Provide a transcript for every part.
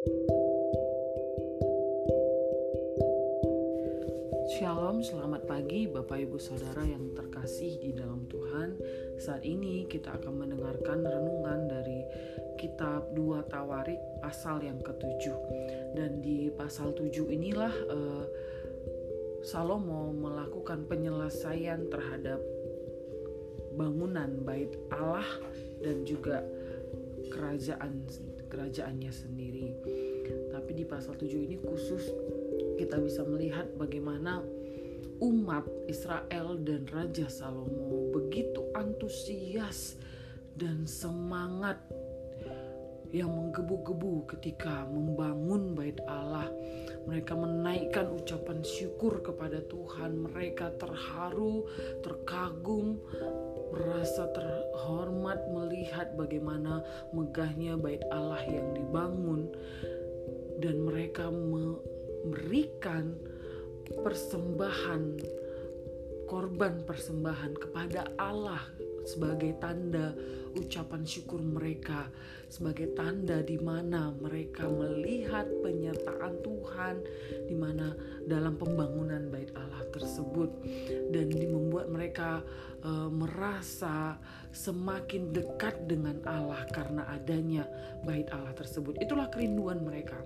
Shalom, selamat pagi Bapak Ibu Saudara yang terkasih di dalam Tuhan. Saat ini kita akan mendengarkan renungan dari kitab 2 Tawarik pasal yang ketujuh. Dan di pasal 7 inilah uh, Salomo melakukan penyelesaian terhadap bangunan bait Allah dan juga kerajaan kerajaannya sendiri. Tapi di pasal 7 ini khusus kita bisa melihat bagaimana umat Israel dan Raja Salomo begitu antusias dan semangat yang menggebu-gebu ketika membangun bait Allah. Mereka menaikkan ucapan syukur kepada Tuhan. Mereka terharu, terkagum, merasa terhormat melihat bagaimana megahnya bait Allah yang dibangun. Dan mereka memberikan persembahan korban persembahan kepada Allah sebagai tanda ucapan syukur mereka. Sebagai tanda di mana mereka melihat penyertaan Tuhan di mana dalam pembangunan bait Allah tersebut. Dan membuat mereka uh, merasa semakin dekat dengan Allah karena adanya bait Allah tersebut. Itulah kerinduan mereka.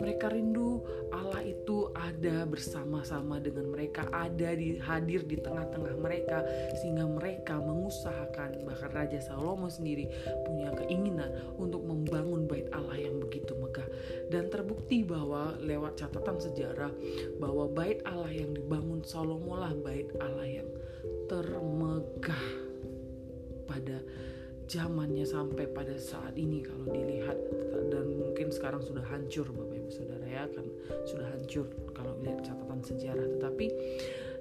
Mereka rindu Allah itu ada bersama-sama dengan mereka, ada di hadir di tengah-tengah mereka sehingga mereka mengusahakan bahkan Raja Salomo sendiri punya keinginan untuk membangun bait Allah yang begitu megah dan terbukti bahwa lewat catatan sejarah bahwa bait Allah yang dibangun Salomo lah bait Allah yang termegah pada zamannya sampai pada saat ini kalau dilihat. Dan mungkin sekarang sudah hancur Bapak Ibu Saudara ya. Kan sudah hancur kalau lihat catatan sejarah. Tetapi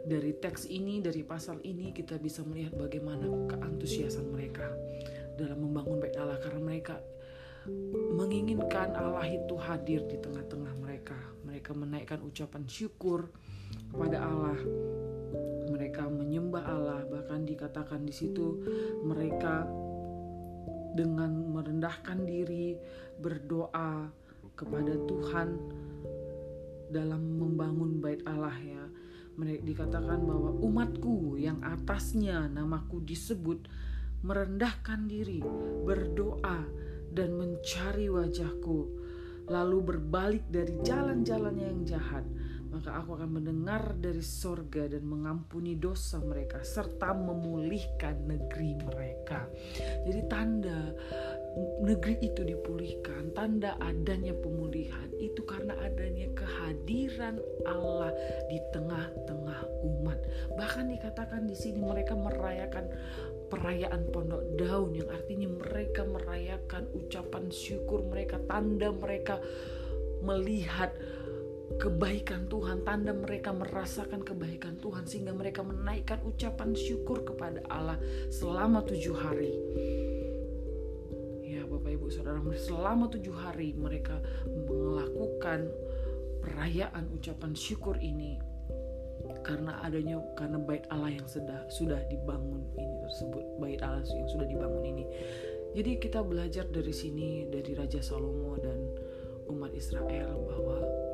dari teks ini dari pasal ini kita bisa melihat bagaimana keantusiasan mereka dalam membangun bait Allah. Karena mereka menginginkan Allah itu hadir di tengah-tengah mereka. Mereka menaikkan ucapan syukur kepada Allah mereka menyembah Allah bahkan dikatakan di situ mereka dengan merendahkan diri berdoa kepada Tuhan dalam membangun bait Allah ya. Mereka dikatakan bahwa umatku yang atasnya namaku disebut merendahkan diri berdoa dan mencari wajahku lalu berbalik dari jalan-jalannya yang jahat maka aku akan mendengar dari sorga dan mengampuni dosa mereka serta memulihkan negeri mereka. Jadi tanda negeri itu dipulihkan, tanda adanya pemulihan itu karena adanya kehadiran Allah di tengah-tengah umat. Bahkan dikatakan di sini mereka merayakan perayaan pondok daun yang artinya mereka merayakan ucapan syukur mereka, tanda mereka melihat kebaikan Tuhan, tanda mereka merasakan kebaikan Tuhan sehingga mereka menaikkan ucapan syukur kepada Allah selama tujuh hari. Ya Bapak Ibu Saudara, selama tujuh hari mereka melakukan perayaan ucapan syukur ini karena adanya karena bait Allah yang sudah sudah dibangun ini tersebut bait Allah yang sudah dibangun ini. Jadi kita belajar dari sini dari Raja Salomo dan umat Israel bahwa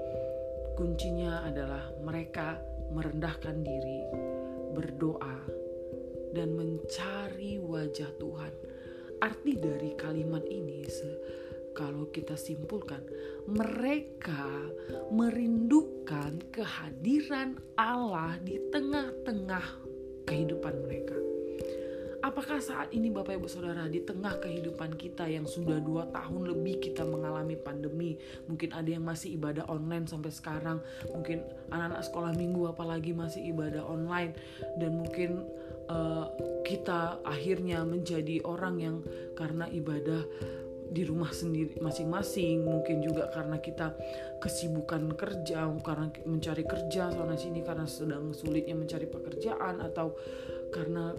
Kuncinya adalah mereka merendahkan diri, berdoa, dan mencari wajah Tuhan. Arti dari kalimat ini, kalau kita simpulkan, mereka merindukan kehadiran Allah di tengah-tengah kehidupan mereka. Apakah saat ini Bapak Ibu Saudara di tengah kehidupan kita yang sudah dua tahun lebih kita mengalami pandemi Mungkin ada yang masih ibadah online sampai sekarang Mungkin anak-anak sekolah minggu apalagi masih ibadah online Dan mungkin uh, kita akhirnya menjadi orang yang karena ibadah di rumah sendiri masing-masing mungkin juga karena kita kesibukan kerja karena mencari kerja sana sini karena sedang sulitnya mencari pekerjaan atau karena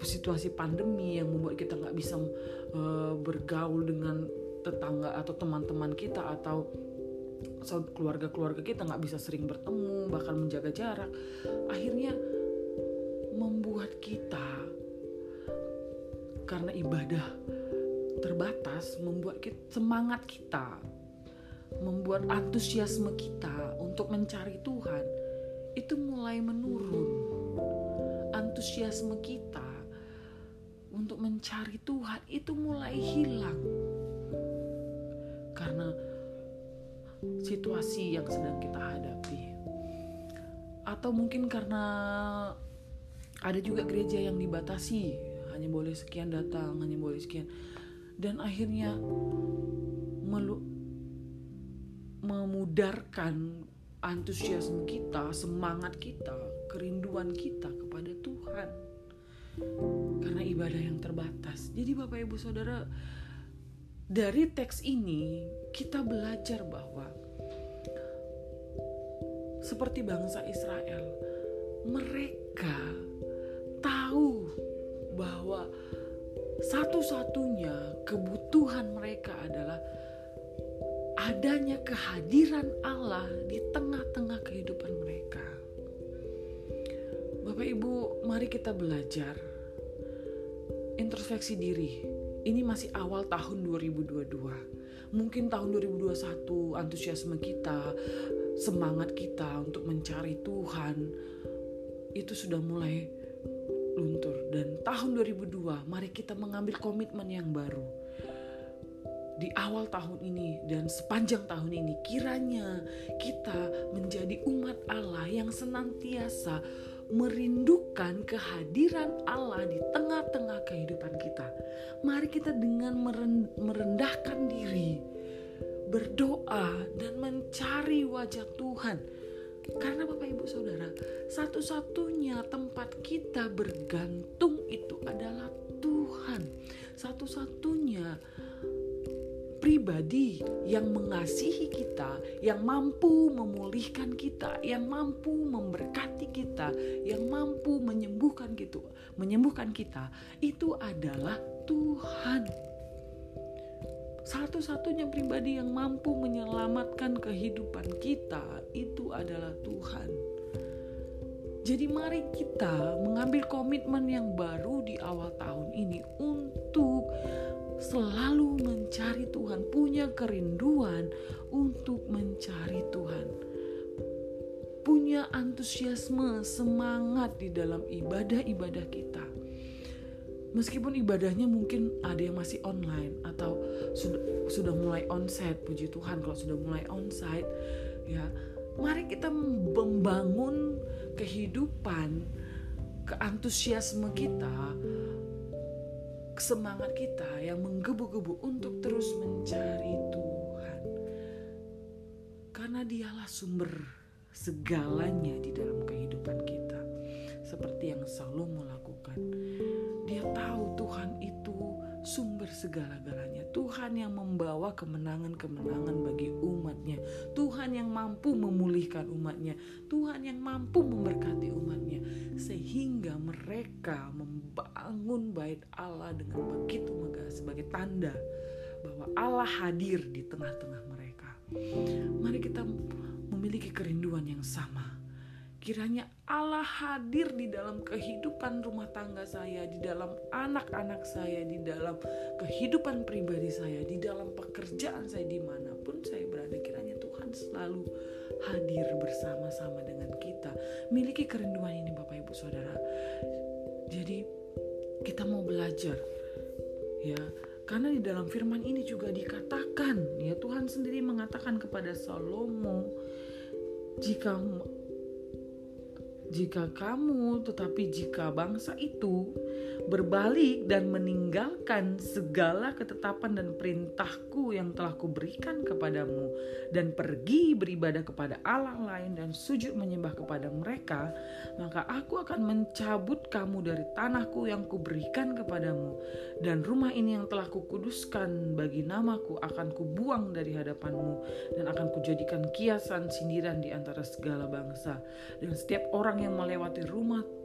situasi pandemi yang membuat kita nggak bisa uh, bergaul dengan tetangga atau teman-teman kita atau keluarga-keluarga kita nggak bisa sering bertemu bahkan menjaga jarak akhirnya membuat kita karena ibadah terbatas membuat kita, semangat kita membuat antusiasme kita untuk mencari Tuhan itu mulai menurun. Antusiasme kita untuk mencari Tuhan itu mulai hilang. Karena situasi yang sedang kita hadapi. Atau mungkin karena ada juga gereja yang dibatasi, hanya boleh sekian datang, hanya boleh sekian. Dan akhirnya melu memudarkan antusiasme kita, semangat kita, kerinduan kita kepada Tuhan. Ibadah yang terbatas. Jadi Bapak Ibu Saudara, dari teks ini kita belajar bahwa seperti bangsa Israel, mereka tahu bahwa satu-satunya kebutuhan mereka adalah adanya kehadiran Allah di tengah-tengah kehidupan mereka. Bapak Ibu, mari kita belajar introspeksi diri. Ini masih awal tahun 2022. Mungkin tahun 2021 antusiasme kita, semangat kita untuk mencari Tuhan itu sudah mulai luntur dan tahun 2002 mari kita mengambil komitmen yang baru di awal tahun ini dan sepanjang tahun ini kiranya kita menjadi umat Allah yang senantiasa merindukan kehadiran Allah di tengah-tengah kehidupan kita. Mari kita dengan merendahkan diri, berdoa dan mencari wajah Tuhan. Karena Bapak Ibu Saudara, satu-satunya tempat kita bergantung itu adalah Tuhan. Satu-satunya pribadi yang mengasihi kita, yang mampu memulihkan kita, yang mampu memberkati kita, yang mampu menyembuhkan gitu, menyembuhkan kita, itu adalah Tuhan. Satu-satunya pribadi yang mampu menyelamatkan kehidupan kita itu adalah Tuhan. Jadi mari kita mengambil komitmen yang baru di awal tahun ini untuk selalu mencari Tuhan, punya kerinduan untuk mencari Tuhan. Punya antusiasme, semangat di dalam ibadah-ibadah kita. Meskipun ibadahnya mungkin ada yang masih online atau sudah sudah mulai onsite, puji Tuhan kalau sudah mulai onsite, ya. Mari kita membangun kehidupan, keantusiasme kita semangat kita yang menggebu-gebu untuk terus mencari Tuhan. Karena dialah sumber segalanya di dalam kehidupan kita. Seperti yang Salomo lakukan. Dia tahu Tuhan itu sumber segala-galanya. Tuhan yang membawa kemenangan-kemenangan bagi umatnya. Tuhan yang mampu memulihkan umatnya. Tuhan yang mampu memberkati umatnya. Sehingga mereka membangun bait Allah dengan begitu megah sebagai tanda bahwa Allah hadir di tengah-tengah mereka. Mari kita memiliki kerinduan yang sama Kiranya Allah hadir di dalam kehidupan rumah tangga saya, di dalam anak-anak saya, di dalam kehidupan pribadi saya, di dalam pekerjaan saya di mana pun saya berada. Kiranya Tuhan selalu hadir bersama-sama dengan kita. Miliki kerinduan ini Bapak Ibu Saudara. Jadi kita mau belajar ya karena di dalam firman ini juga dikatakan ya Tuhan sendiri mengatakan kepada Salomo jika jika kamu, tetapi jika bangsa itu berbalik dan meninggalkan segala ketetapan dan perintahku yang telah kuberikan kepadamu. Dan pergi beribadah kepada Allah lain dan sujud menyembah kepada mereka, maka aku akan mencabut kamu dari tanahku yang kuberikan kepadamu. Dan rumah ini yang telah kukuduskan bagi namaku akan kubuang dari hadapanmu dan akan kujadikan kiasan sindiran di antara segala bangsa. Dan setiap orang yang melewati rumah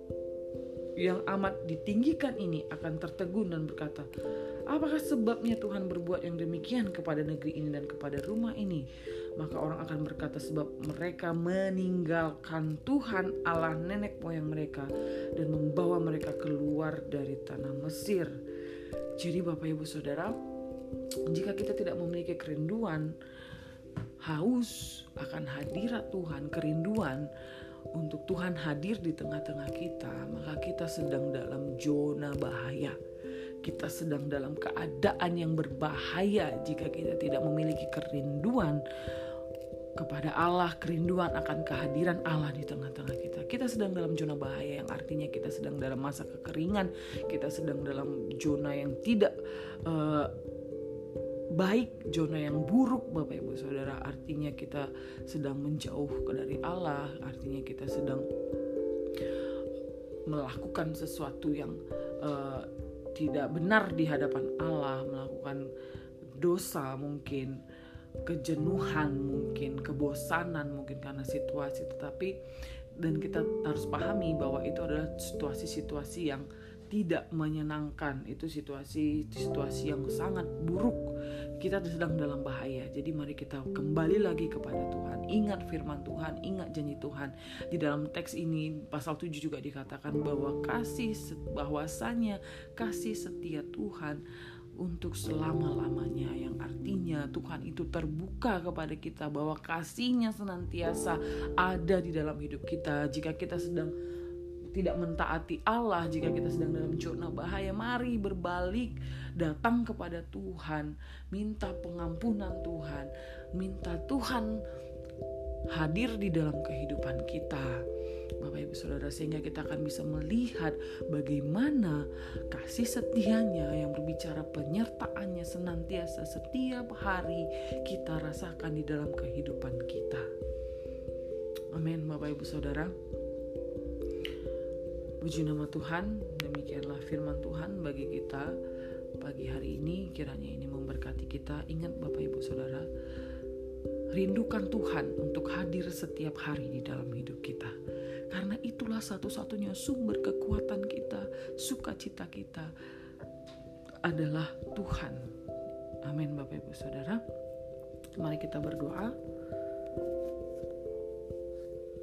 yang amat ditinggikan ini akan tertegun dan berkata, Apakah sebabnya Tuhan berbuat yang demikian kepada negeri ini dan kepada rumah ini? Maka orang akan berkata sebab mereka meninggalkan Tuhan Allah nenek moyang mereka dan membawa mereka keluar dari tanah Mesir. Jadi Bapak Ibu Saudara, jika kita tidak memiliki kerinduan haus akan hadirat Tuhan, kerinduan untuk Tuhan hadir di tengah-tengah kita, maka kita sedang dalam zona bahaya. Kita sedang dalam keadaan yang berbahaya jika kita tidak memiliki kerinduan kepada Allah, kerinduan akan kehadiran Allah di tengah-tengah kita. Kita sedang dalam zona bahaya yang artinya kita sedang dalam masa kekeringan, kita sedang dalam zona yang tidak uh, baik, zona yang buruk Bapak Ibu Saudara. Artinya kita sedang menjauh dari Allah, artinya kita sedang melakukan sesuatu yang uh, tidak benar di hadapan Allah, melakukan dosa mungkin kejenuhan mungkin kebosanan mungkin karena situasi. Tetapi dan kita harus pahami bahwa itu adalah situasi-situasi yang tidak menyenangkan. Itu situasi situasi yang sangat buruk kita sedang dalam bahaya. Jadi mari kita kembali lagi kepada Tuhan. Ingat firman Tuhan ingat janji Tuhan. Di dalam teks ini pasal 7 juga dikatakan bahwa kasih bahwasanya kasih setia Tuhan untuk selama-lamanya. Yang artinya Tuhan itu terbuka kepada kita bahwa kasihnya senantiasa ada di dalam hidup kita. Jika kita sedang tidak mentaati Allah jika kita sedang dalam zona bahaya mari berbalik datang kepada Tuhan minta pengampunan Tuhan minta Tuhan hadir di dalam kehidupan kita Bapak Ibu Saudara sehingga kita akan bisa melihat bagaimana kasih setianya yang berbicara penyertaannya senantiasa setiap hari kita rasakan di dalam kehidupan kita. Amin Bapak Ibu Saudara. Puji nama Tuhan, demikianlah firman Tuhan bagi kita pagi hari ini kiranya ini memberkati kita. Ingat Bapak Ibu Saudara, rindukan Tuhan untuk hadir setiap hari di dalam hidup kita karena itulah satu-satunya sumber kekuatan kita, sukacita kita adalah Tuhan. Amin Bapak Ibu Saudara. Mari kita berdoa.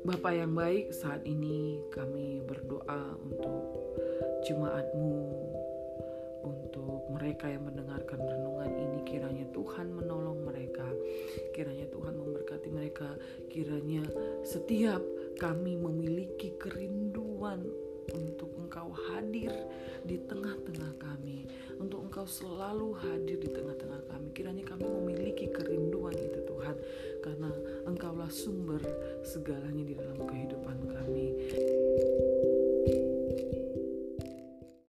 Bapak yang baik, saat ini kami berdoa untuk jemaatmu, untuk mereka yang mendengarkan renungan ini, kiranya Tuhan menolong mereka, kiranya Tuhan memberkati mereka, kiranya setiap kami memiliki kerinduan untuk Engkau hadir di tengah-tengah kami, untuk Engkau selalu hadir di tengah-tengah kami. Kiranya kami memiliki kerinduan itu Tuhan, karena Engkaulah sumber segalanya di dalam kehidupan.